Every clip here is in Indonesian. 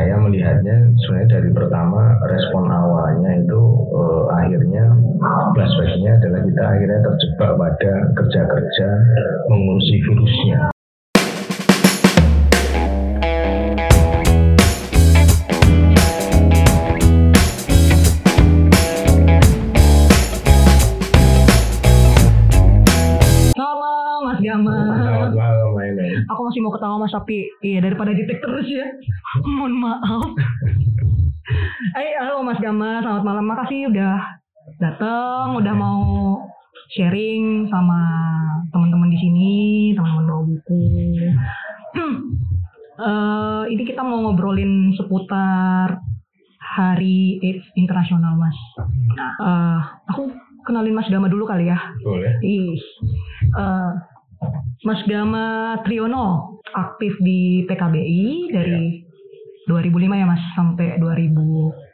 saya melihatnya sebenarnya dari pertama respon awalnya itu eh, akhirnya flashbacknya adalah kita akhirnya terjebak pada kerja-kerja mengurusi virusnya. Ketawa Mas tapi iya daripada detek terus ya. Mohon maaf. Eh halo Mas Gama, selamat malam. Makasih udah datang, udah mau sharing sama teman-teman di sini, teman-teman bawa buku. Eh, ini kita mau ngobrolin seputar Hari AIDS Internasional, Mas. Nah, eh, aku kenalin Mas Gama dulu kali ya. Boleh. Ih, eh, Mas Gama Triono aktif di PKBI dari 2005 ya Mas? Sampai 2000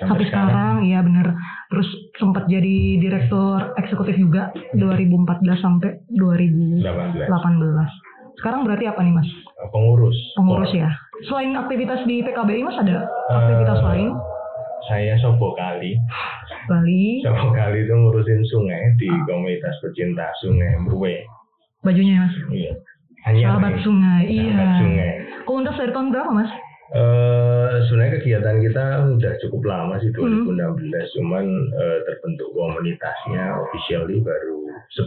sampai, sekarang, iya bener. Terus sempat jadi direktur eksekutif juga 2014 sampai 2018 18. sekarang berarti apa nih Mas? Pengurus. pengurus ya. Selain aktivitas di PKBI Mas ada aktivitas Eh, lain? Saya sobo kali. Bali. Sobo kali itu ngurusin sungai di komunitas pecinta sungai Mruwe. Bajunya ya Mas Iya. Hanya sahabat sungai iya Sahabat sungai. komunitas dari tahun berapa Mas Eh, sebenarnya kegiatan kita udah cukup lama sih Hmm. 2016 cuman eh, terbentuk komunitasnya officially baru 10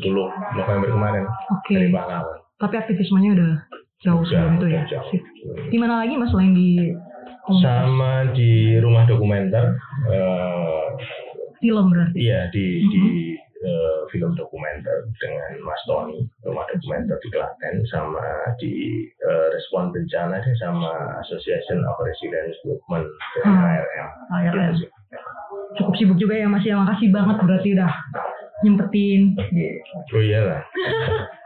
November kemarin oke dari pahlawan. tapi aktivismenya udah jauh Udah, sebelum itu ya jauh. Di mana lagi Mas selain di komunitas Sama di rumah dokumenter eh, film berarti iya di Mhm. di eh, film dokumenter dengan Mas Tony rumah dokumenter di Klaten sama di eh, respon bencana deh sama Association of Resilience Movement dengan Hmm. ARM. ARM. Gitu sih. cukup sibuk juga ya Mas ya makasih banget berarti udah nyempetin Oh iyalah.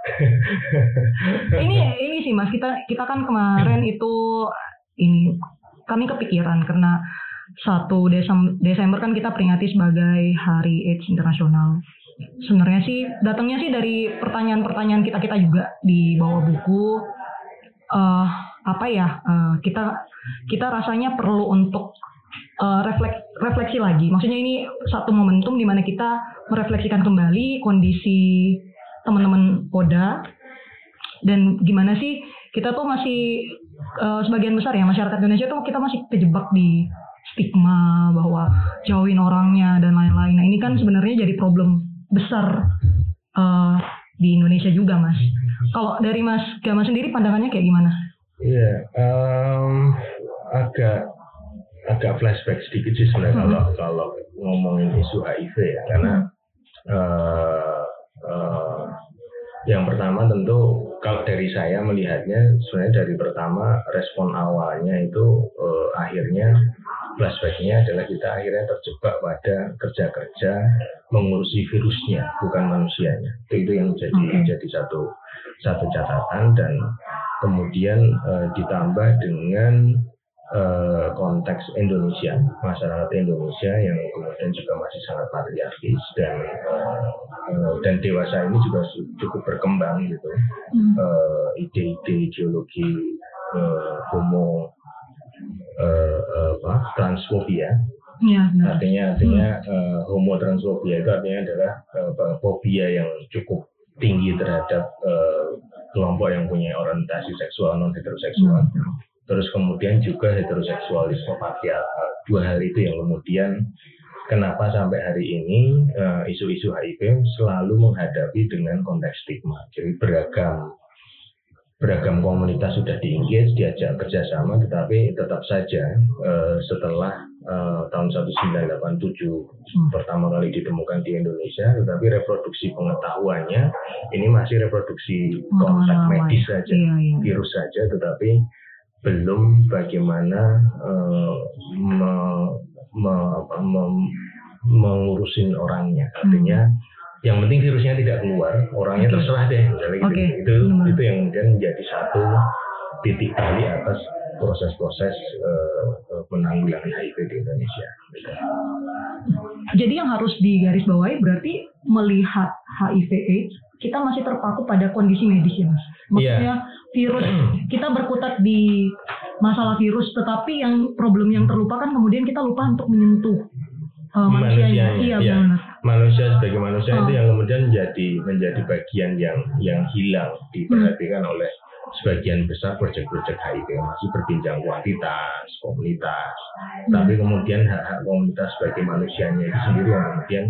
ini ini sih Mas kita kita kan kemarin itu ini kami kepikiran karena satu Desem- Desember kan kita peringati sebagai Hari AIDS Internasional. Sebenarnya sih datangnya sih dari pertanyaan-pertanyaan kita kita juga di bawah buku. eh apa ya eh, kita kita rasanya perlu untuk eh, refleks refleksi lagi. Maksudnya ini satu momentum di mana kita merefleksikan kembali kondisi teman-teman Poda dan gimana sih kita tuh masih eh, sebagian besar ya masyarakat Indonesia tuh kita masih terjebak di stigma bahwa jauhin orangnya dan lain-lain. Nah ini kan sebenarnya jadi problem besar eh, di Indonesia juga mas. Kalau dari Mas Gama sendiri pandangannya kayak gimana? Iya, em, agak agak flashback sedikit sih sebenarnya Hmm. kalau kalau ngomongin isu HIV ya, karena eh, eh, yang pertama tentu kalau dari saya melihatnya sebenarnya dari pertama respon awalnya itu eh, akhirnya flashbacknya adalah kita akhirnya terjebak pada kerja-kerja mengurusi virusnya bukan manusianya. Itu itu yang jadi Oke. jadi satu satu catatan dan kemudian eh, ditambah dengan eh, konteks Indonesia masyarakat Indonesia yang kemudian juga masih sangat patriarkis dan eh, dan dewasa ini juga cukup berkembang gitu. Eh, ide-ide ideologi eh, homo eh, apa transfobia. Iya benar. artinya artinya eh, homo transfobia itu artinya adalah apa, fobia yang cukup tinggi terhadap eh, kelompok yang punya orientasi seksual non heteroseksual terus kemudian juga heteroseksualisme patriarkal dua hal itu yang kemudian kenapa sampai hari ini isu-isu HIV selalu menghadapi dengan konteks stigma. Jadi beragam beragam komunitas sudah diengage diajak kerjasama tetapi tetap saja eh, setelah eh, tahun 1987 Hmm. pertama kali ditemukan di Indonesia tetapi reproduksi pengetahuannya ini masih reproduksi kontak medis saja Iya iya. virus saja tetapi belum bagaimana eh, me- me- apa, mem- mengurusin orangnya artinya yang penting virusnya tidak keluar orangnya. Oke. terserah deh misalnya gitu Oke, itu itu yang kemudian menjadi satu titik balik atas proses-proses eh, penanggulangan HIV di Indonesia. Jadi yang harus digarisbawahi berarti melihat HIV AIDS kita masih terpaku pada kondisi medis ya mas. Maksudnya virus kita berkutat di masalah virus, tetapi yang problem yang terlupakan kemudian kita lupa untuk menyentuh uh, manusianya. Iya iya. benar. Manusia sebagai manusia Oh. itu yang kemudian menjadi menjadi bagian yang yang hilang diperhatikan oleh sebagian besar proyek-proyek HIV masih berbincang kuantitas komunitas. Tapi kemudian hak-hak komunitas sebagai manusianya itu sendiri yang kemudian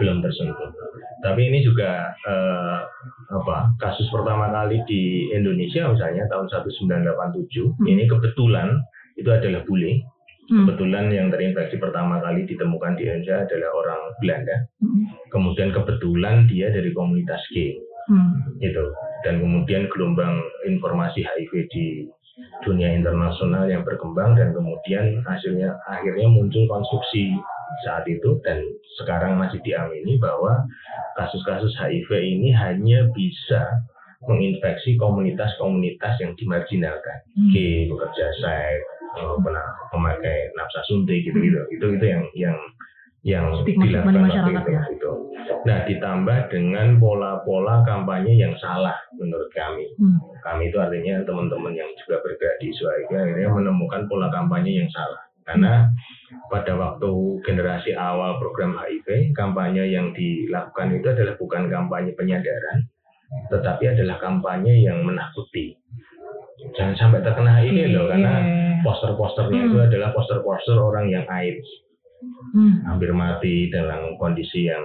belum tersentuh. Tapi ini juga eh, apa kasus pertama kali di Indonesia misalnya tahun 1987 ini kebetulan itu adalah bule Hmm. kebetulan yang terinfeksi pertama kali ditemukan di Indonesia adalah orang Belanda Hmm. kemudian kebetulan dia dari komunitas gay Hmm. itu dan kemudian gelombang informasi HIV di dunia internasional yang berkembang dan kemudian hasilnya akhirnya muncul konstruksi saat itu dan sekarang masih diamini bahwa kasus-kasus HIV ini hanya bisa menginfeksi komunitas-komunitas yang dimarginalkan Hmm. gay bekerja seks eh, pernah memakai nafsa suntik gitu-gitu itu itu yang yang yang di dilakukan waktu masyarakat itu, ya. gitu. Nah ditambah dengan pola-pola kampanye yang salah menurut kami. Hmm. Kami itu artinya teman-teman yang juga bergerak di HIV akhirnya menemukan pola kampanye yang salah. Karena pada waktu generasi awal program HIV, kampanye yang dilakukan itu adalah bukan kampanye penyadaran, tetapi adalah kampanye yang menakuti. Jangan sampai terkena HIV loh, karena Iya. poster-posternya Hmm. itu adalah poster-poster orang yang AIDS Hmm. hampir mati dalam kondisi yang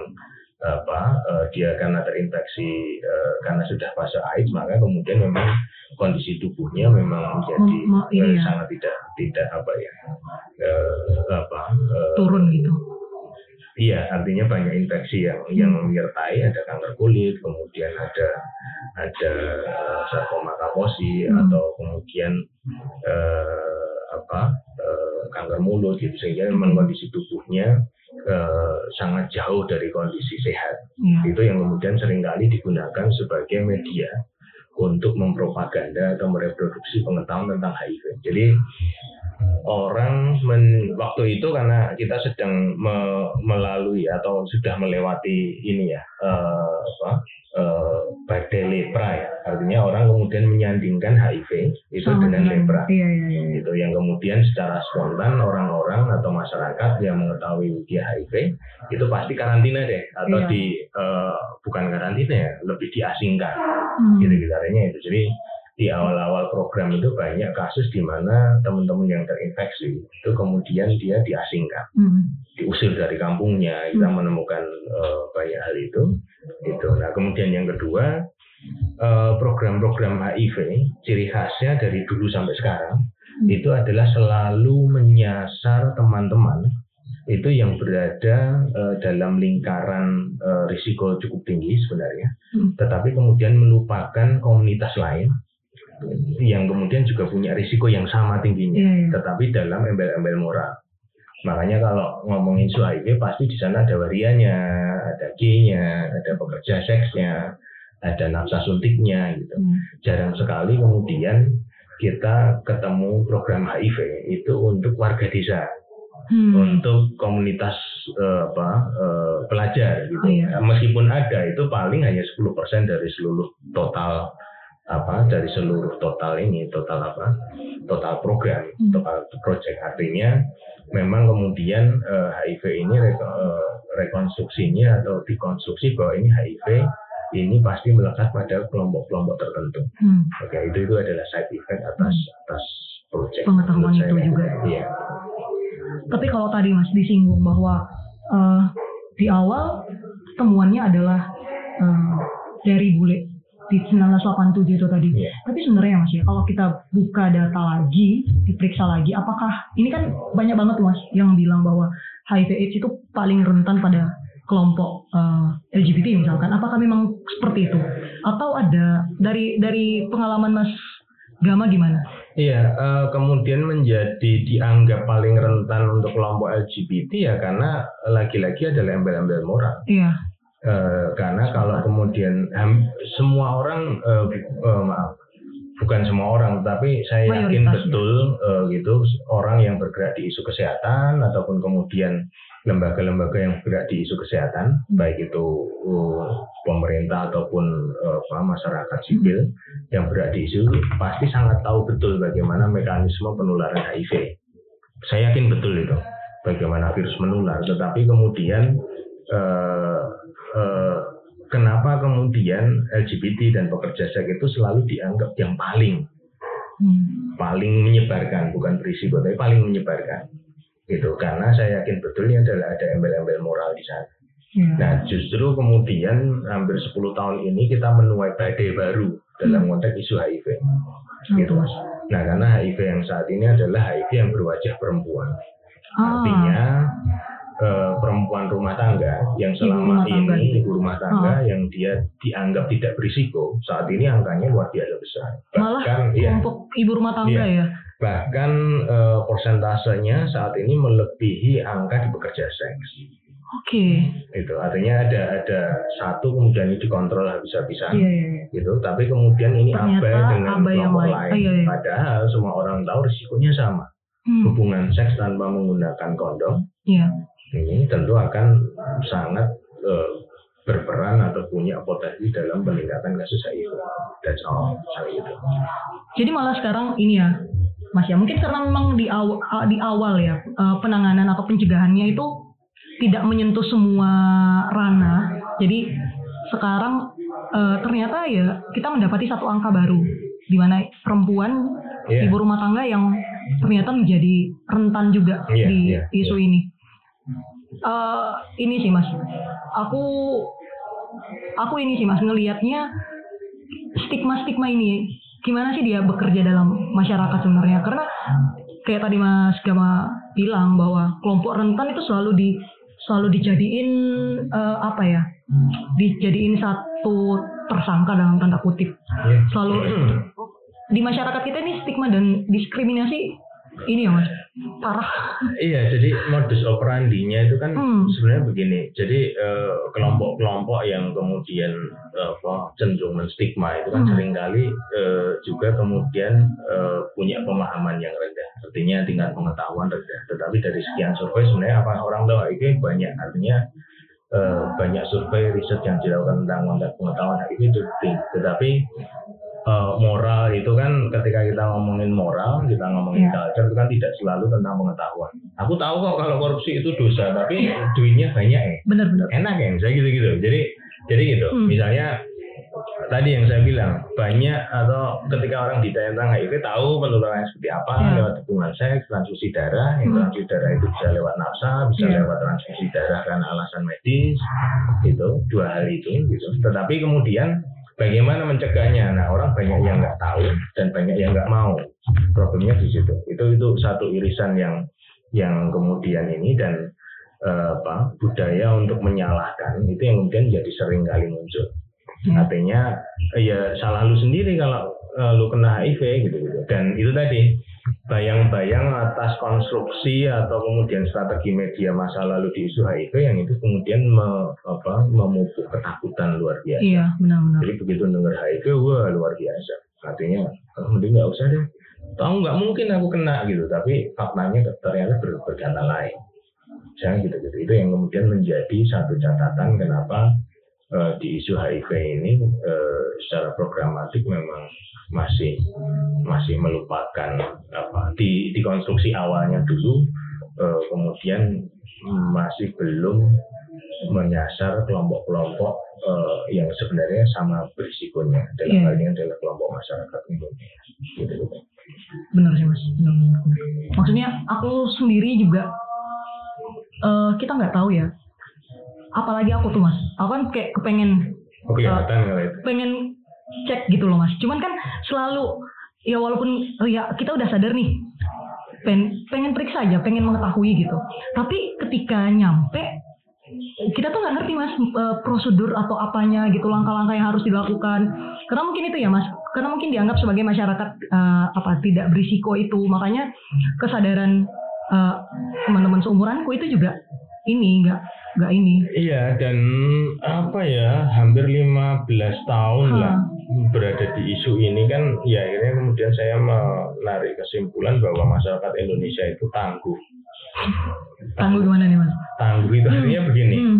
apa eh, dia karena terinfeksi eh, karena sudah fase AIDS maka kemudian memang kondisi tubuhnya memang menjadi ini ya. sangat tidak tidak apa ya eh, apa eh, Turun gitu. Iya, artinya banyak infeksi yang yang menyertai ada kanker kulit, kemudian ada ada eh, sarkoma kaposi Hmm. atau kemudian eh, apa eh, kanker mulut gitu sehingga memang kondisi tubuhnya eh, sangat jauh dari kondisi sehat. Iya. Itu yang kemudian sering kali digunakan sebagai media untuk mempropaganda atau mereproduksi pengetahuan tentang HIV. Jadi orang men- waktu itu karena kita sedang me- melalui atau sudah melewati ini ya eh, apa eh, lepra ya artinya orang kemudian menyandingkan HIV itu Sama dengan lepra Iya iya iya. itu yang kemudian secara spontan orang-orang atau masyarakat yang mengetahui dia HIV itu pasti karantina deh atau Iya. di eh, bukan karantina ya lebih diasingkan Hmm. gitu gitu artinya itu jadi di awal-awal program itu banyak kasus di mana teman-teman yang terinfeksi itu kemudian dia diasingkan Hmm. diusir dari kampungnya kita menemukan eh, banyak hal itu itu nah kemudian yang kedua eh, program-program HIV ciri khasnya dari dulu sampai sekarang Hmm. itu adalah selalu menyasar teman-teman itu yang berada eh, dalam lingkaran eh, risiko cukup tinggi sebenarnya Hmm. tetapi kemudian melupakan komunitas lain yang kemudian juga punya risiko yang sama tingginya Iya, iya. tetapi dalam embel-embel moral makanya kalau ngomongin HIV pasti di sana ada warianya ada G-nya ada pekerja seksnya ada nafsa suntiknya gitu Hmm. jarang sekali kemudian kita ketemu program HIV itu untuk warga desa Hmm. untuk komunitas eh, apa eh, pelajar gitu. Oh, iya. Meskipun ada itu paling hanya 10% dari seluruh total apa dari seluruh total ini total apa total program Hmm. total project artinya memang kemudian eh, HIV ini reko- eh, rekonstruksinya atau dikonstruksi bahwa ini HIV ini pasti melekat pada kelompok-kelompok tertentu. Hmm. Oke, itu itu adalah side effect atas atas project. Pengetahuan itu saya. juga. Iya. Tapi kalau tadi Mas disinggung bahwa eh, di awal temuannya adalah eh, dari bule di 1987 itu tadi. Iya. Tapi sebenarnya Mas ya, kalau kita buka data lagi, diperiksa lagi, apakah ini kan banyak banget Mas yang bilang bahwa HIV AIDS itu paling rentan pada kelompok eh, LGBT misalkan. Apakah memang seperti itu? Atau ada dari dari pengalaman Mas Gama gimana? Iya, eh, kemudian menjadi dianggap paling rentan untuk kelompok LGBT ya karena lagi-lagi adalah embel-embel moral. Iya. Eh, karena kalau kemudian ham- semua orang, bu- eh, maaf, bukan semua orang, tapi saya yakin ya. betul eh, gitu orang yang bergerak di isu kesehatan ataupun kemudian lembaga-lembaga yang bergerak di isu kesehatan, Hmm. baik itu uh, pemerintah ataupun uh, apa, masyarakat sipil yang bergerak di isu, pasti sangat tahu betul bagaimana mekanisme penularan HIV. Saya yakin betul itu, bagaimana virus menular. Tetapi kemudian uh, uh, kenapa kemudian LGBT dan pekerja seks itu selalu dianggap yang paling Hmm. paling menyebarkan, bukan berisiko, tapi paling menyebarkan. Gitu, karena saya yakin betul ini adalah ada embel-embel moral di sana. Ya. Nah, justru kemudian hampir 10 tahun ini kita menuai badai baru dalam konteks isu HIV. Gitu, Mas. Nah, karena HIV yang saat ini adalah HIV yang berwajah perempuan. Ah, Artinya eh, perempuan rumah tangga yang Ibu selama rumah tangga ini ibu rumah tangga yang dia dianggap tidak berisiko, saat ini angkanya luar biasa besar. malah Bahkan, ya, kelompok ibu rumah tangga Iya. ya. bahkan eh, persentasenya saat ini melebihi angka di pekerja seks. Oke. Itu artinya ada ada satu kemudian ini dikontrol habis-habisan Iya, iya, iya. gitu, tapi kemudian ini Ternyata abai dengan abai yang lain. lain. Ah, iya, iya. Padahal semua orang tahu risikonya sama. Hmm. Hubungan seks tanpa menggunakan kondom Iya. Ini tentu akan sangat eh, berperan atau punya potensi dalam peningkatan kasus HIV. That's all. Gitu. Jadi malah sekarang ini ya, Mas ya, mungkin karena memang di awal, di awal ya eh, penanganan atau pencegahannya itu tidak menyentuh semua ranah. Jadi sekarang eh, ternyata ya kita mendapati satu angka baru di mana perempuan Iya. ibu rumah tangga yang ternyata menjadi rentan juga Iya, di iya, isu iya. ini. Eh, ini sih Mas, aku aku ini sih Mas ngelihatnya stigma-stigma ini gimana sih dia bekerja dalam masyarakat sebenarnya? Karena kayak tadi Mas Gama bilang bahwa kelompok rentan itu selalu di selalu dijadiin eh, apa ya? Dijadiin satu tersangka dalam tanda kutip. Iya. selalu di masyarakat kita ini stigma dan diskriminasi ini ya Mas parah Iya, jadi modus operandinya itu kan Hmm. sebenarnya begini. Jadi eh, kelompok-kelompok yang kemudian apa cenderung menstigma itu kan Hmm. sering kali eh, juga kemudian eh, punya pemahaman yang rendah. Artinya tingkat pengetahuan rendah. Tetapi dari sekian survei sebenarnya apa orang tahu HIV banyak. Artinya eh, banyak survei riset yang dilakukan tentang konteks pengetahuan HIV itu tinggi. Tetapi eh, moral itu kan ketika kita ngomongin moral, kita ngomongin Iya. culture itu kan tidak selalu tentang pengetahuan. Aku tahu kok kalau korupsi itu dosa, tapi duitnya banyak ya. bener-bener Enak ya, saya gitu-gitu. Jadi jadi gitu. Hmm. Misalnya tadi yang saya bilang banyak atau ketika orang ditanya tentang HIV tahu penularannya seperti apa Iya. lewat hubungan seks, transfusi darah, yang Hmm. transfusi darah itu bisa lewat nafsa, bisa Iya. lewat transfusi darah karena alasan medis, gitu dua hal itu gitu. Tetapi kemudian bagaimana mencegahnya? Nah orang banyak yang nggak tahu dan banyak yang nggak mau. Problemnya di situ. Itu itu satu irisan yang yang kemudian ini dan eh, apa budaya untuk menyalahkan itu yang kemudian jadi sering kali muncul. Hmm. Artinya ya salah lu sendiri kalau eh, lu kena HIV gitu gitu. Dan itu tadi bayang-bayang atas konstruksi atau kemudian strategi media masa lalu di isu HIV yang itu kemudian me- apa, memupuk ketakutan luar biasa. iya benar-benar Jadi begitu dengar HIV, wah luar biasa. Artinya, ah, mending nggak usah deh. Tahu nggak mungkin aku kena gitu, tapi faktanya ternyata ber- berkata lain. Misalnya gitu-gitu. Itu yang kemudian menjadi satu catatan kenapa eh, di isu HIV ini eh, secara programatik memang masih masih melupakan apa di di konstruksi awalnya dulu eh, kemudian masih belum menyasar kelompok-kelompok eh, yang sebenarnya sama berisikonya dalam Iya. hal ini adalah kelompok masyarakat umumnya gitu gitu. benar sih mas benar, maksudnya aku sendiri juga eh, kita nggak tahu ya apalagi aku tuh mas. Aku kan kayak kepengen itu. pengen cek gitu loh mas. Cuman kan selalu ya walaupun oh ya kita udah sadar nih pengen pengen periksa aja pengen mengetahui gitu. Tapi ketika nyampe kita tuh nggak ngerti mas eh, prosedur atau apanya gitu langkah-langkah yang harus dilakukan. Karena mungkin itu ya mas. Karena mungkin dianggap sebagai masyarakat eh, apa tidak berisiko itu. Makanya kesadaran teman-teman seumuranku itu juga ini nggak nggak ini Iya dan apa ya hampir 15 tahun Hah. lah berada di isu ini kan ya akhirnya kemudian saya menarik kesimpulan bahwa masyarakat Indonesia itu tangguh Tangguh gimana nih mas? Tangguh itu artinya begini. Hmm.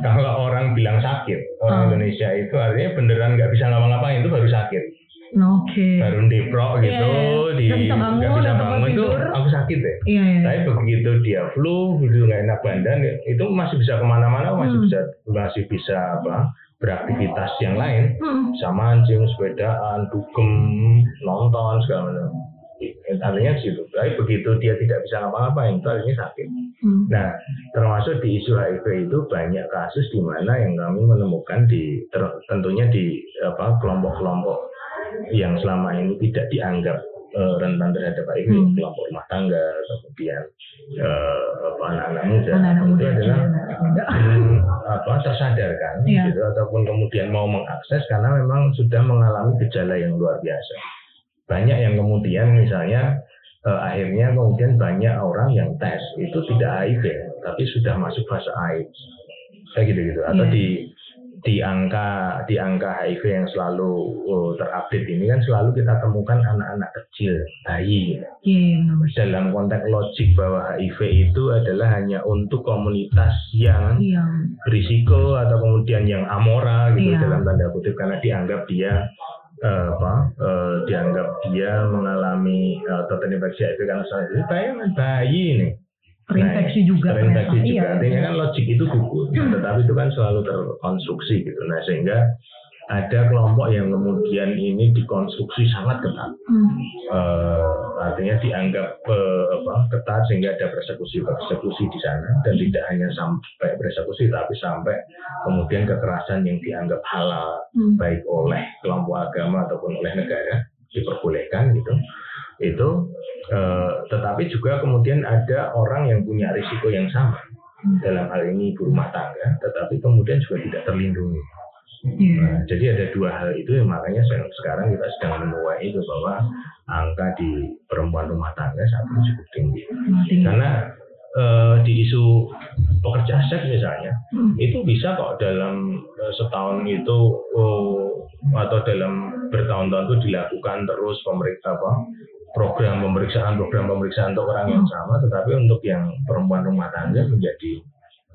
Kalau orang bilang sakit, orang Ah. Indonesia itu artinya beneran nggak bisa ngapa-ngapain itu baru sakit. Oke. Baru deprok gitu, Iya, iya. di Nggak bisa bangun, bisa itu aku sakit deh. Iya iya. Tapi begitu dia flu, begitu nggak enak badan, itu masih bisa ke mana-mana, masih Hmm. bisa masih bisa apa beraktivitas yang lain, Hmm. bisa mancing, sepedaan, dugem, nonton segala macam. Artinya gitu. Tapi begitu dia tidak bisa ngapa-ngapain, itu artinya sakit. Hmm. Nah, termasuk di isu HIV itu banyak kasus di mana yang kami menemukan di ter- tentunya di apa kelompok-kelompok yang selama ini tidak dianggap eh, rentan terhadap HIV, Hmm. kelompok rumah tangga, kemudian apa, anak-anak muda, Anak-anak muda. adalah hmm, apa tersadarkan Iya. gitu ataupun kemudian mau mengakses karena memang sudah mengalami gejala yang luar biasa. Banyak yang kemudian misalnya eh, akhirnya kemudian banyak orang yang tes itu tidak HIV tapi sudah masuk fase AIDS kayak gitu-gitu atau Iya. di di angka di angka HIV yang selalu oh, terupdate ini kan selalu kita temukan anak-anak kecil bayi gitu Iya iya dalam konteks logik bahwa HIV itu adalah hanya untuk komunitas yang Iya. risiko atau kemudian yang amora gitu Iya. dalam tanda kutip karena dianggap dia eh, apa eh, dianggap dia mengalami eh, atau terinfeksi HIV karena salah itu bayi bayi ini Terinfeksi juga. terinfeksi ternyata. juga Iya. artinya kan logik itu gugur Nah, tetapi itu kan selalu terkonstruksi gitu nah sehingga ada kelompok yang kemudian ini dikonstruksi sangat ketat Hmm. eh, artinya dianggap eh, apa ketat sehingga ada persekusi persekusi di sana dan tidak hanya sampai persekusi tapi sampai kemudian kekerasan yang dianggap halal Hmm. baik oleh kelompok agama ataupun oleh negara diperbolehkan gitu itu eh, tetapi juga kemudian ada orang yang punya risiko yang sama dalam hal ini ibu rumah tangga tetapi kemudian juga tidak terlindungi Iya. Nah, jadi ada dua hal itu yang makanya se- sekarang kita sedang menuai itu bahwa angka di perempuan rumah tangga saat ini cukup tinggi. Mati. Karena eh, di isu pekerja seks misalnya Hmm. itu bisa kok dalam eh, setahun itu oh, atau dalam bertahun-tahun itu dilakukan terus pemeriksa apa program pemeriksaan program pemeriksaan untuk orang yang sama tetapi untuk yang perempuan rumah tangga menjadi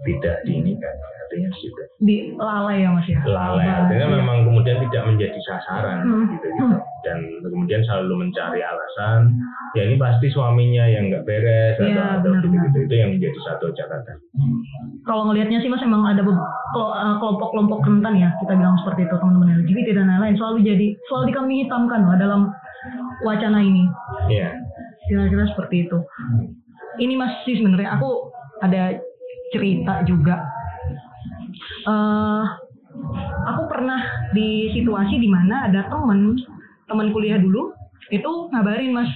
tidak diinikan artinya situ Di lalai ya mas ya. lalai artinya iya. memang kemudian tidak menjadi sasaran Hmm. gitu gitu. Dan kemudian selalu mencari alasan ya ini pasti suaminya yang nggak beres atau, Iya, atau benar, gitu gitu. Itu yang menjadi satu catatan. Kalau ngelihatnya sih mas emang ada eh, kelompok-kelompok rentan ya kita bilang seperti itu teman-teman LGBT dan lain-lain. Selalu jadi selalu dikambing hitamkan lah dalam wacana ini. Ya kira-kira seperti itu. Ini mas sih sebenarnya aku ada cerita juga. Eh aku pernah di situasi di mana ada temen teman kuliah dulu itu ngabarin mas.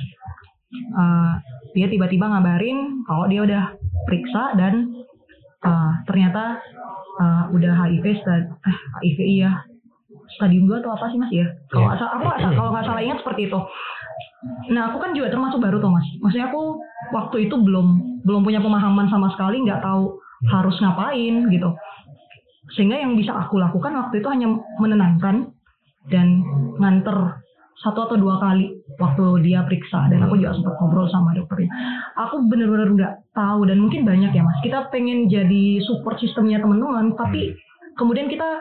Eh, dia tiba-tiba ngabarin kalau dia udah periksa dan eh, ternyata eh, udah HIV eh, HIV iya. Stadium 2 atau apa sih mas? Ya kalau salah aku kalau nggak salah ingat seperti itu. Nah aku kan juga termasuk baru tuh mas. Maksudnya aku waktu itu belum belum punya pemahaman sama sekali nggak tahu harus ngapain gitu sehingga yang bisa aku lakukan waktu itu hanya menenangkan dan nganter satu atau dua kali waktu dia periksa dan aku juga sempat ngobrol sama dokternya. Aku bener-bener nggak tahu dan mungkin banyak ya mas. Kita pengen jadi support sistemnya teman-teman, tapi kemudian kita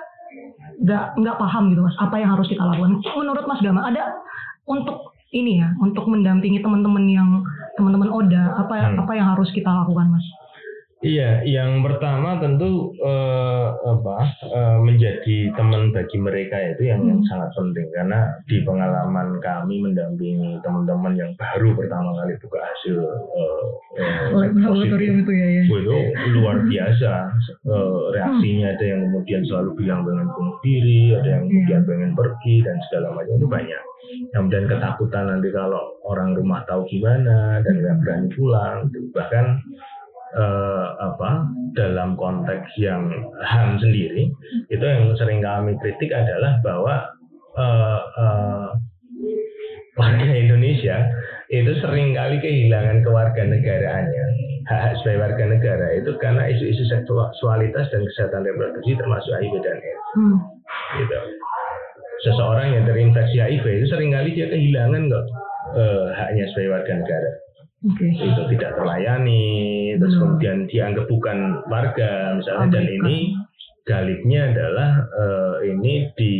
nggak nggak paham gitu mas apa yang harus kita lakukan. Menurut Mas Gama ada untuk ini ya untuk mendampingi teman-teman yang teman-teman Oda apa Hmm. apa yang harus kita lakukan mas? Iya, yang pertama tentu eh, apa eh, menjadi teman bagi mereka itu yang, yang Hmm. sangat penting. Karena di pengalaman kami mendampingi teman-teman yang baru pertama kali buka hasil eh, eh, positif itu ya ya. Itu luar biasa. Eh, reaksinya ada yang kemudian selalu bilang pengen bunuh diri ada yang kemudian pengen pergi dan segala macam. Itu banyak. Kemudian ketakutan nanti kalau orang rumah tahu gimana dan nggak berani pulang bahkan eh, apa dalam konteks yang ham sendiri itu yang sering kami kritik adalah bahwa eh, eh, warga Indonesia itu sering kali kehilangan kewarganegaraannya hak hak sebagai warga negara itu karena isu-isu seksualitas dan kesehatan reproduksi termasuk HIV dan AIDS Hmm. gitu. Seseorang yang terinfeksi HIV itu sering kali dia kehilangan kok eh, haknya sebagai warga negara. Oke. itu tidak terlayani terus Hmm. kemudian dianggap bukan warga misalnya dan Abaikan. ini galibnya adalah eh, ini di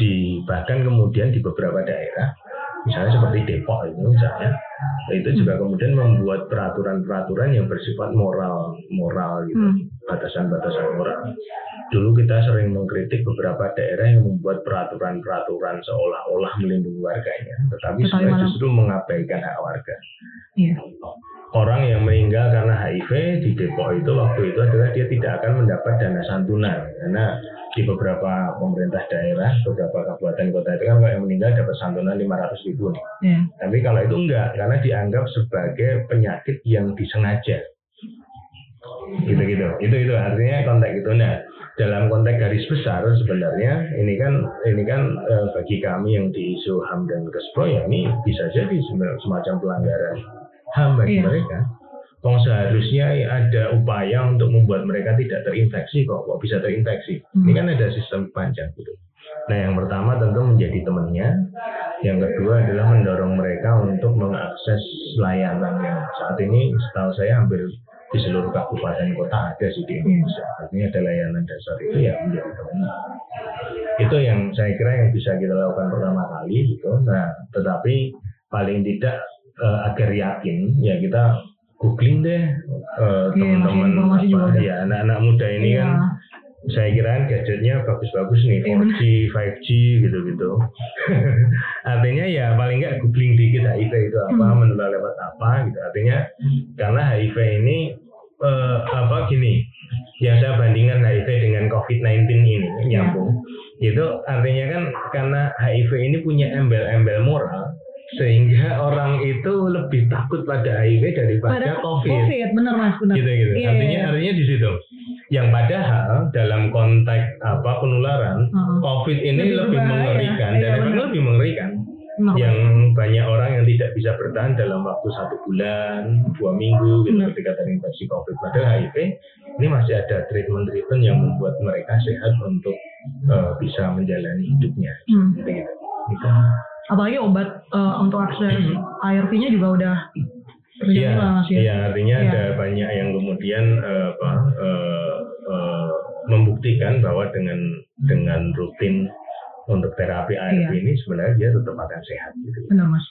di bahkan kemudian di beberapa daerah misalnya seperti Depok itu misalnya itu juga kemudian membuat peraturan-peraturan yang bersifat moral moral gitu Hmm. Batasan-batasan moral dulu kita sering mengkritik beberapa daerah yang membuat peraturan-peraturan seolah-olah melindungi warganya tetapi sebenarnya justru mengabaikan hak warga Iya. orang yang meninggal karena HIV di Depok itu waktu itu adalah dia tidak akan mendapat dana santunan karena di beberapa pemerintah daerah, beberapa kabupaten kota itu kan kalau yang meninggal dapat santunan 500 ribu nih. Iya. Tapi kalau itu enggak, karena dianggap sebagai penyakit yang disengaja. Gitu-gitu. Itu itu artinya konteks itu. Nah, dalam konteks garis besar sebenarnya ini kan ini kan eh, bagi kami yang di isu HAM dan KESPRO ya ini bisa jadi sem- semacam pelanggaran HAM bagi Iya. mereka. Wong seharusnya ada upaya untuk membuat mereka tidak terinfeksi kok, kok bisa terinfeksi. Hmm. Ini kan ada sistem panjang gitu. Nah yang pertama tentu menjadi temannya, yang kedua adalah mendorong mereka untuk mengakses layanan yang saat ini setahu saya hampir di seluruh kabupaten kota ada sih di Indonesia. Artinya ada layanan dasar itu ya menjadi temannya. Itu yang saya kira yang bisa kita lakukan pertama kali gitu. Nah tetapi paling tidak eh, agar yakin ya kita googling deh eh, Iya, teman-teman juga apa, ya anak-anak muda ini Iya. kan saya kira kan gadgetnya bagus-bagus nih Iya, 4G, 5G gitu-gitu. Artinya ya paling nggak googling dikit HIV itu apa, Hmm. menular lewat apa gitu. Artinya karena HIV ini eh, apa gini, yang saya bandingkan HIV dengan COVID-19 ini nyambung, itu artinya kan karena HIV ini punya embel-embel moral sehingga orang itu lebih takut pada HIV daripada Pada COVID. COVID, benar mas, benar. gitu gitu. Iya, artinya iya. artinya di situ. Yang padahal dalam konteks apa penularan Heeh. covid ini Lebih lebih, berbahaya. mengerikan. Iya, dan lebih mengerikan Benar, Mas. yang banyak orang yang tidak bisa bertahan dalam waktu satu bulan dua minggu gitu Benar. ketika terinfeksi covid padahal HIV ini masih ada treatment treatment yang membuat mereka sehat untuk eh, bisa menjalani hidupnya Hmm. gitu gitu Gitu. Apalagi obat eh, untuk akses ARV-nya juga udah Iya, ya. iya, artinya Iya. ada banyak yang kemudian eh, apa, eh, eh, membuktikan bahwa dengan dengan rutin untuk terapi ARV Iya. ini sebenarnya dia tetap akan sehat gitu. Benar mas.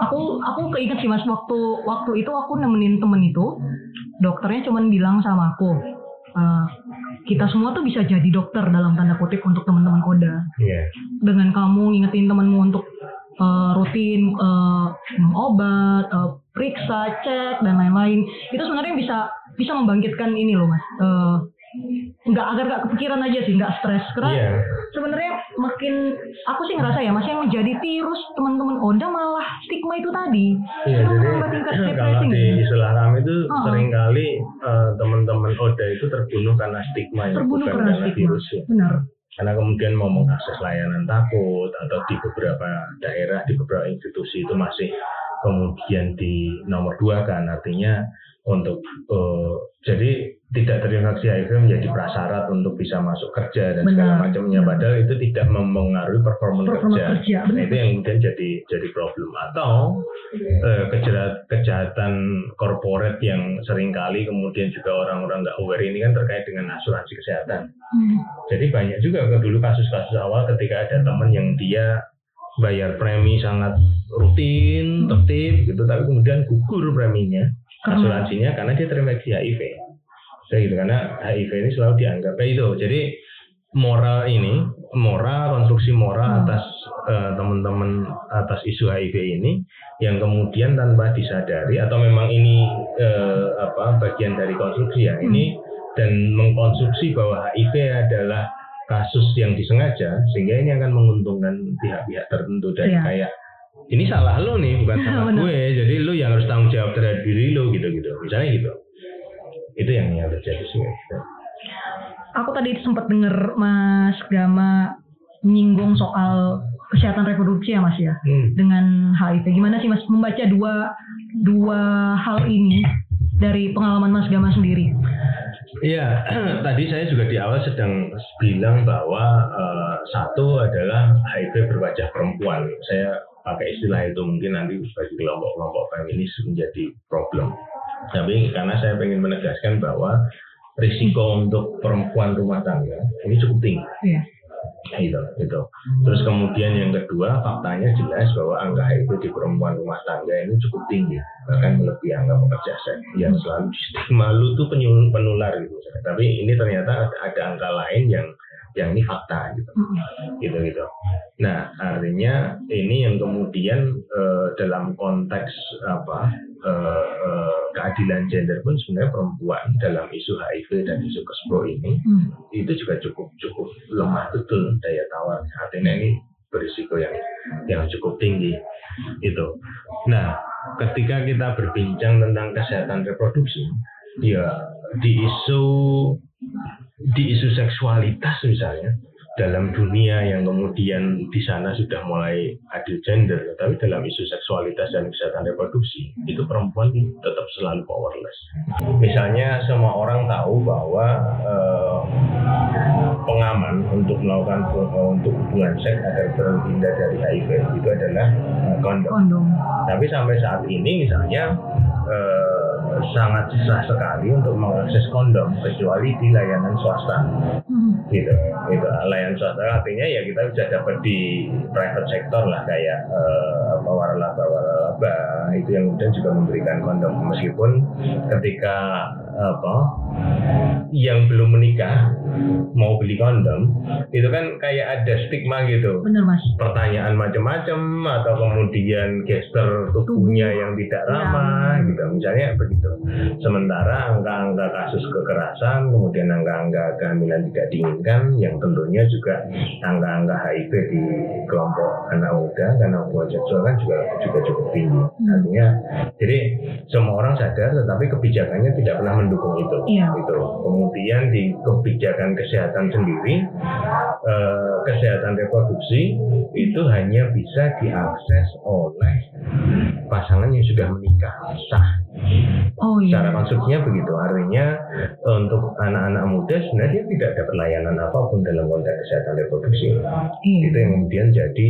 Aku aku keinget sih mas waktu waktu itu aku nemenin temen itu dokternya cuman bilang sama aku eh, kita semua tuh bisa jadi dokter dalam tanda kutip untuk teman-teman koda Iya. dengan kamu ngingetin temenmu untuk eh, rutin minum obat, eh, periksa, cek dan lain-lain itu sebenarnya bisa bisa membangkitkan ini loh mas. Eh, nggak agar nggak kepikiran aja sih, nggak stres karena Iya. sebenarnya makin aku sih ngerasa ya mas yang menjadi virus teman-teman Oda malah stigma itu tadi Iya, Itu jadi tingkat kalau di istilah kami itu Oh. sering kali eh, teman-teman Oda itu terbunuh karena stigma ya, terbunuh bukan karena karena stigma virus ya. benar Karena kemudian mau mengakses layanan takut atau di beberapa daerah, di beberapa institusi itu masih kemudian di nomor dua kan artinya untuk eh, jadi tidak terinfeksi HIV menjadi prasyarat untuk bisa masuk kerja dan segala Benar. macamnya padahal itu tidak mempengaruhi performa kerja. kerja Nah, itu yang kemudian jadi jadi problem atau kejahat, kejahatan korporat yang sering kali kemudian juga orang-orang nggak aware ini kan terkait dengan asuransi kesehatan. Hmm. Jadi banyak juga ke- dulu kasus-kasus awal ketika ada teman yang dia bayar premi sangat rutin, tertib gitu, tapi kemudian gugur preminya, asuransinya karena dia terinfeksi HIV. Kayak gitu karena HIV ini selalu dianggap ya itu. Jadi moral ini, moral konstruksi moral Hmm. atas eh, teman-teman atas isu HIV ini yang kemudian tanpa disadari atau memang ini eh, apa bagian dari konstruksi ya ini dan mengkonsumsi bahwa HIV adalah kasus yang disengaja sehingga ini akan menguntungkan pihak-pihak tertentu dan Iya. kayak ini salah lo nih bukan salah gue jadi lo yang harus tanggung jawab terhadap diri lo gitu gitu misalnya gitu itu yang yang terjadi sih gitu. aku tadi sempat dengar Mas Gama menyinggung soal kesehatan reproduksi ya Mas ya Hmm. dengan HIV. Gimana sih Mas membaca dua dua hal ini dari pengalaman Mas Gama sendiri? Iya, tadi saya juga di awal sedang bilang bahwa eh, satu adalah HIV berwajah perempuan. Saya pakai istilah itu mungkin nanti bagi kelompok-kelompok feminis menjadi problem. Tapi karena saya ingin menegaskan bahwa risiko untuk perempuan rumah tangga ini cukup tinggi. Iya. Gitu, gitu. Terus kemudian yang kedua faktanya jelas bahwa angka HIV di perempuan rumah tangga ini cukup tinggi bahkan melebihi angka pekerja seks yang selalu stigma lu tuh penular gitu. Tapi ini ternyata ada, ada angka lain yang yang ini fakta gitu gitu gitu. Nah artinya ini yang kemudian eh, dalam konteks apa eh, eh, keadilan gender pun sebenarnya perempuan dalam isu HIV dan isu kespro ini Mm. itu juga cukup cukup lemah betul daya tawar. Artinya ini berisiko yang yang cukup tinggi itu. Nah ketika kita berbincang tentang kesehatan reproduksi, ya di isu di isu seksualitas misalnya dalam dunia yang kemudian di sana sudah mulai adil gender, tapi dalam isu seksualitas dan kesehatan reproduksi itu perempuan tetap selalu powerless. Misalnya semua orang tahu bahwa eh, pengaman untuk melakukan eh, untuk hubungan seks agar terhindar dari HIV itu adalah eh, kondom. Kondom. Tapi sampai saat ini misalnya eh, sangat susah sekali untuk mengakses kondom kecuali di layanan swasta. Mm. gitu. Gitu layanan swasta. Artinya ya kita bisa dapat di private sector lah kayak eh, apa waralaba waralaba. Itu yang kemudian juga memberikan kondom. Meskipun ketika apa yang belum menikah mau beli kondom itu kan kayak ada stigma gitu. Bener mas. pertanyaan macam-macam atau kemudian gestur tubuhnya yang tidak ramah Ya. gitu. Misalnya begitu sementara angka-angka kasus kekerasan kemudian angka-angka kehamilan tidak diinginkan yang tentunya juga angka-angka HIV di kelompok anak muda karena hubungan seksual kan juga juga cukup tinggi Hmm. artinya jadi semua orang sadar tetapi kebijakannya tidak pernah mendukung itu Iya. gitu kemudian di kebijakan kesehatan sendiri eh, kesehatan reproduksi itu hanya bisa diakses oleh pasangan yang sudah menikah sah Oh iya. konstruksinya begitu. Artinya eh, untuk anak-anak muda sebenarnya dia tidak dapat layanan apa pun dalam konteks kesehatan reproduksi. Iya. itu yang kemudian jadi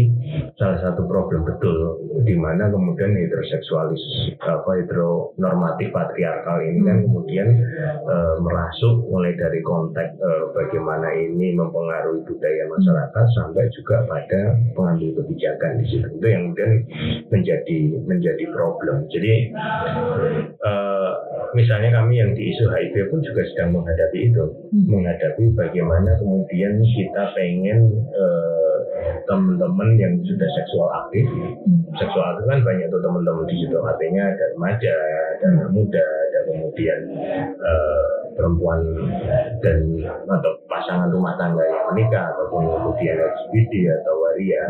salah satu problem betul di mana kemudian heteroseksualis apa heteronormatif patriarkal ini kan kemudian eh, merasuk mulai dari konteks eh, bagaimana ini mempengaruhi budaya masyarakat sampai juga pada pengambil kebijakan di situ. Itu yang kemudian menjadi menjadi problem. Jadi eh, misalnya kami yang di isu HIV pun juga sedang menghadapi itu Hmm. menghadapi bagaimana kemudian kita pengen eh, teman-teman yang sudah seksual aktif Hmm. seksual aktif kan banyak tuh teman-teman di situ artinya ada remaja ada muda ada kemudian eh, perempuan dan atau pasangan rumah tangga yang menikah ataupun kemudian LGBT atau waria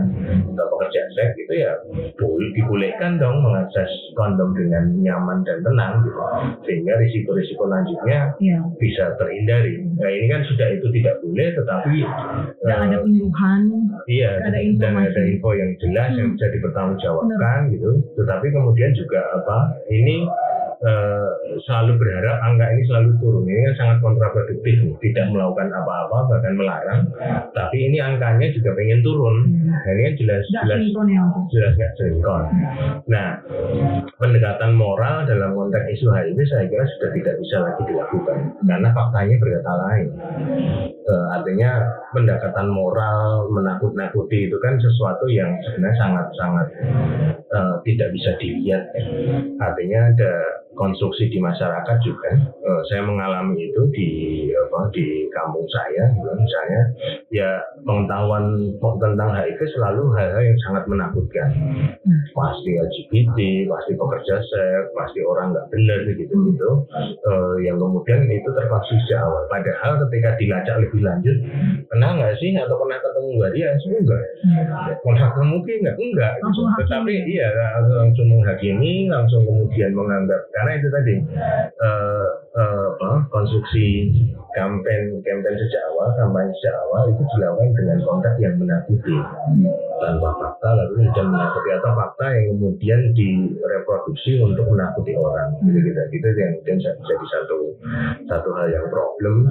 atau pekerja seks itu ya boleh dibolehkan dong mengakses kondom dengan nyaman dan tenang gitu sehingga risiko-risiko lanjutnya Iya. bisa terhindari. Nah ini kan sudah itu tidak boleh, tetapi Dan ada eh, penyuluhan. iya ada dan ada info yang jelas yang Hmm. bisa dipertanggungjawabkan gitu. Tetapi kemudian juga apa ini eh, selalu berharap angka ini selalu turun. Ini kan sangat kontraproduktif, tidak melakukan apa-apa bahkan melarang. Tapi ini angkanya juga pengen turun. Nah ini kan jelas Tidak jelas sinkron ya jelas nggak sinkron. Nah, pendekatan moral dalam konteks isu HIV saya kira sudah tidak bisa lagi dilakukan karena faktanya berkata lain. Eh, artinya pendekatan moral menakut-nakuti itu kan sesuatu yang sebenarnya sangat-sangat eh, tidak bisa dilihat. ya. Artinya ada konstruksi di masyarakat juga. Eh, saya mengalami itu di apa di kampung saya, gitu. misalnya ya pengetahuan tentang HIV selalu hal-hal yang sangat menakutkan. Pasti LGBT, pasti pekerja seks, pasti orang nggak benar gitu-gitu. Eh, yang kemudian itu terpaksa sejak awal. Padahal ketika dilacak lebih lanjut, pernah nggak sih atau pernah ketemu nggak dia? Enggak. Pernah ketemu mungkin nggak? Enggak. Gitu. Tetapi iya langsung, langsung menghakimi, langsung kemudian menganggap karena itu tadi eh, eh, apa, konstruksi kampanye kampanye sejak awal, kampanye sejak awal itu dilakukan dengan konteks yang menakuti tanpa fakta lalu kemudian menakuti atau fakta yang kemudian direproduksi untuk menakuti orang. Gitu gitu itu yang kemudian jadi satu satu hal yang problem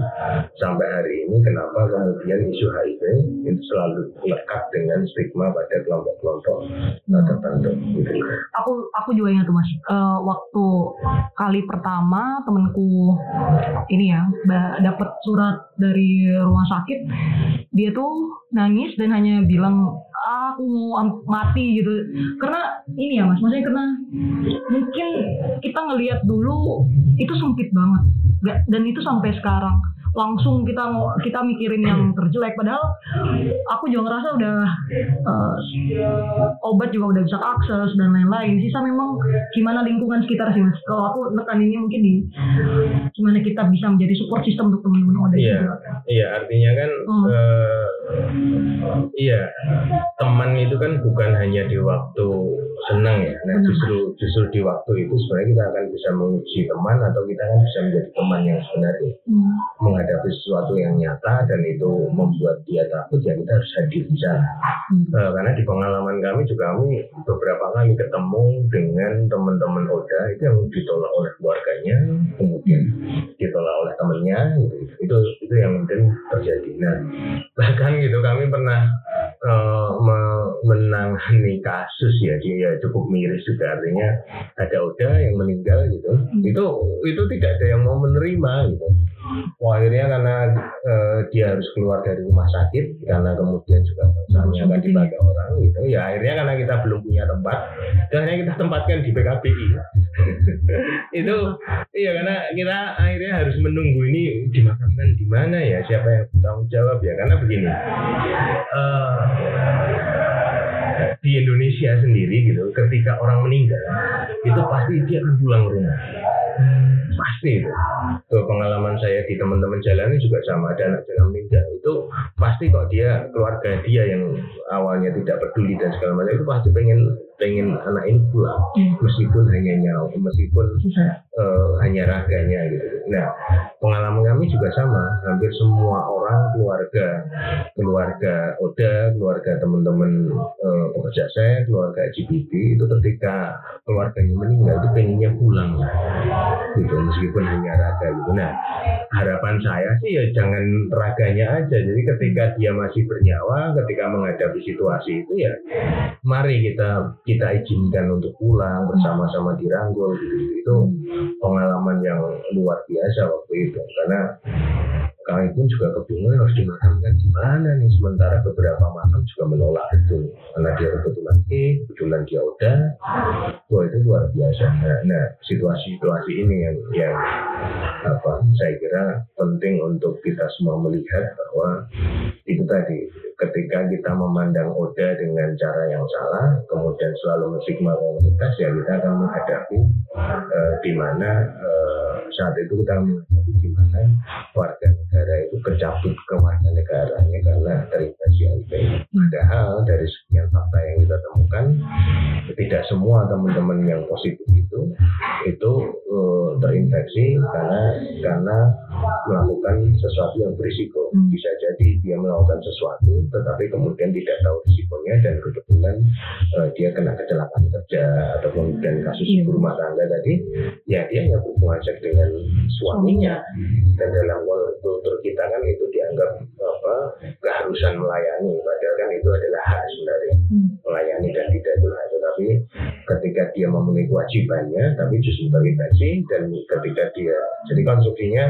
sampai hari ini kenapa kemudian isu HIV itu selalu lekat dengan stigma pada kelompok-kelompok uh, tertentu gitu. aku aku juga ingat tuh mas. Eh, waktu kali pertama temenku ini ya dapat surat dari rumah sakit. Dia tuh nangis dan hanya bilang "Ah, aku mau mati gitu. Karena ini ya mas maksudnya karena mungkin kita ngelihat dulu itu sempit banget. Dan itu sampai sekarang langsung kita mau kita mikirin yang terjelek. Padahal aku juga ngerasa udah eh, obat juga udah bisa akses dan lain-lain. Sisa memang gimana lingkungan sekitar sih mas? Kalau aku nekaninnya mungkin di gimana kita bisa menjadi support system untuk teman-teman ODA Iya, juga iya artinya kan Hmm. eh, iya teman itu kan bukan hanya di waktu senang ya. Nah justru justru di waktu itu sebenarnya kita akan bisa menguji teman atau kita kan bisa menjadi teman yang sebenarnya Hmm. menghadapi sesuatu yang nyata dan itu membuat dia takut ya kita harus hadir di sana. Hmm. Eh, karena di pengalaman kami juga kami beberapa kali ketemu dengan teman-teman Oda itu yang ditolak oleh keluarganya, kemudian ditolak oleh temennya, gitu. itu itu yang mungkin terjadi. Nah bahkan gitu. Kami pernah me- menangani kasus ya dia ya cukup miris juga. Artinya ada Oda yang meninggal gitu. Itu itu tidak ada yang mau menerima gitu. Wah, akhirnya karena eh, dia harus keluar dari rumah sakit karena kemudian juga misalnya akan dipakai orang gitu. Ya akhirnya karena kita belum punya tempat ya akhirnya kita tempatkan di PKBI itu iya karena kita akhirnya harus menunggu ini dimakamkan di mana ya siapa yang bertanggung jawab ya. Karena begini eh, di Indonesia sendiri gitu ketika orang meninggal itu pasti dia akan pulang rumah. Pasti. Itu Tuh, pengalaman saya di teman-teman jalanan juga sama ada anak jalan meninggal. Itu pasti kok dia keluarga dia yang awalnya tidak peduli dan segala macam itu pasti pengen pengen anak ini pulang Hmm. meskipun hanya nyawa meskipun Susah. eh, hanya raganya gitu. Nah, pengalaman kami juga sama. Hampir semua orang keluarga, keluarga Oda, keluarga teman-teman eh, pekerja saya, keluarga GBB itu ketika keluarganya meninggal itu pengennya pulang, gitu. Meskipun hanya raga gitu. Nah, harapan saya sih ya jangan raganya aja. Jadi ketika dia masih bernyawa, ketika menghadapi situasi itu ya mari kita kita izinkan untuk pulang bersama-sama dirangkul gitu. itu pengalaman yang luar biasa waktu itu. Karena kami pun juga kebingungan harus dimakamkan di mana nih? Sementara beberapa makam juga menolak itu. Karena dia kebetulan E kebetulan dia udah wah itu luar biasa. Nah, nah situasi-situasi ini yang yang apa saya kira penting untuk kita semua melihat bahwa itu tadi ketika kita memandang Oda dengan cara yang salah kemudian selalu menstigma komunitas ya kita akan menghadapi eh, di mana eh, saat itu kita menghadapi di mana warga negara itu kecabut ke warga negaranya karena terinfeksi HIV. Padahal dari sekian fakta yang kita temukan tidak semua teman-teman yang positif itu itu eh, terinfeksi karena karena melakukan sesuatu yang berisiko. Hmm. Bisa jadi dia melakukan sesuatu tetapi kemudian tidak tahu risikonya dan kebetulan eh, dia kena kecelakaan kerja atau kemudian kasus Iya. ibu rumah tangga tadi ya dia hanya berhubungan dengan suaminya dan dalam kultur kita kan itu dianggap apa keharusan melayani padahal kan itu adalah hak sebenarnya Hmm. melayani dan tidak itu hak tetapi ketika dia memenuhi kewajibannya tapi justru terinfeksi dan ketika dia jadi konstruksinya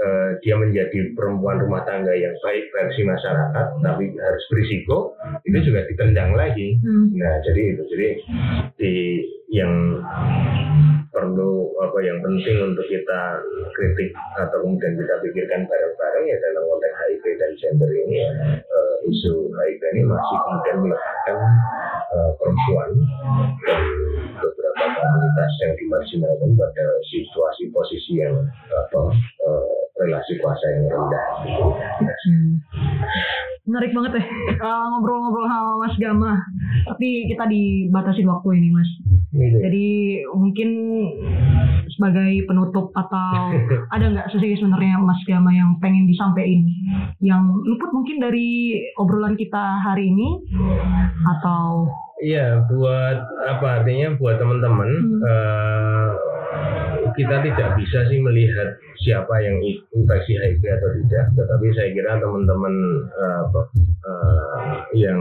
eh, dia menjadi perempuan rumah tangga yang baik versi masyarakat tapi harus berisiko itu juga ditendang lagi Hmm. Nah, jadi itu jadi di yang perlu apa yang penting untuk kita kritik atau kemudian kita pikirkan bareng-bareng ya dalam konteks HIV dan gender ini eh, isu HIV ini masih kemudian meletakkan eh, perempuan dan beberapa komunitas yang dimarginalkan pada situasi posisi yang apa eh, relasi kuasa yang rendah. Hmm. Menarik banget ya uh, ngobrol-ngobrol sama Mas Gama. Tapi kita dibatasin waktu ini Mas. Gitu. Jadi mungkin sebagai penutup atau ada nggak sih sebenarnya Mas Gama yang pengen disampaikan yang luput mungkin dari obrolan kita hari ini atau Iya, buat apa artinya buat teman-teman Hmm. eh, kita tidak bisa sih melihat siapa yang infeksi HIV atau tidak, tetapi saya kira teman-teman apa, eh, yang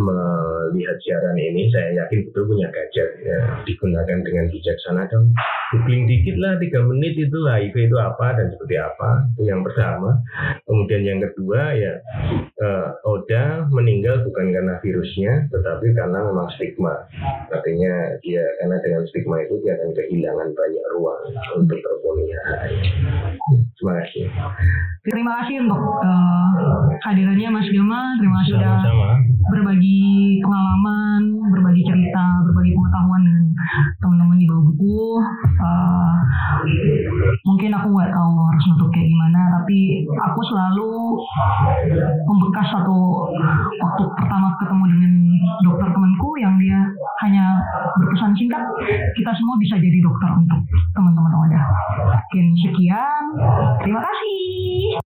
melihat siaran ini, saya yakin betul punya gadget ya, digunakan dengan bijaksana dan googling dikit lah tiga menit itu HIV itu apa dan seperti apa itu yang pertama. Kemudian yang kedua ya eh, Oda meninggal bukan karena virusnya, tetapi karena memang stigma. Artinya dia karena dengan stigma itu dia akan kehilangan banyak ruang untuk terpenuhi hak-haknya. Terima kasih. terima kasih untuk eh, kehadirannya Mas Gama terima kasih sudah berbagi pengalaman, berbagi cerita, berbagi pengetahuan dengan teman-teman di bawah buku. Mungkin aku nggak tahu harus nutup kayak gimana, tapi aku selalu membekas satu waktu pertama ketemu dengan dokter temanku yang dia hanya berpesan singkat, kita semua bisa jadi dokter untuk teman-teman Oda. Mungkin sekian, terima kasih.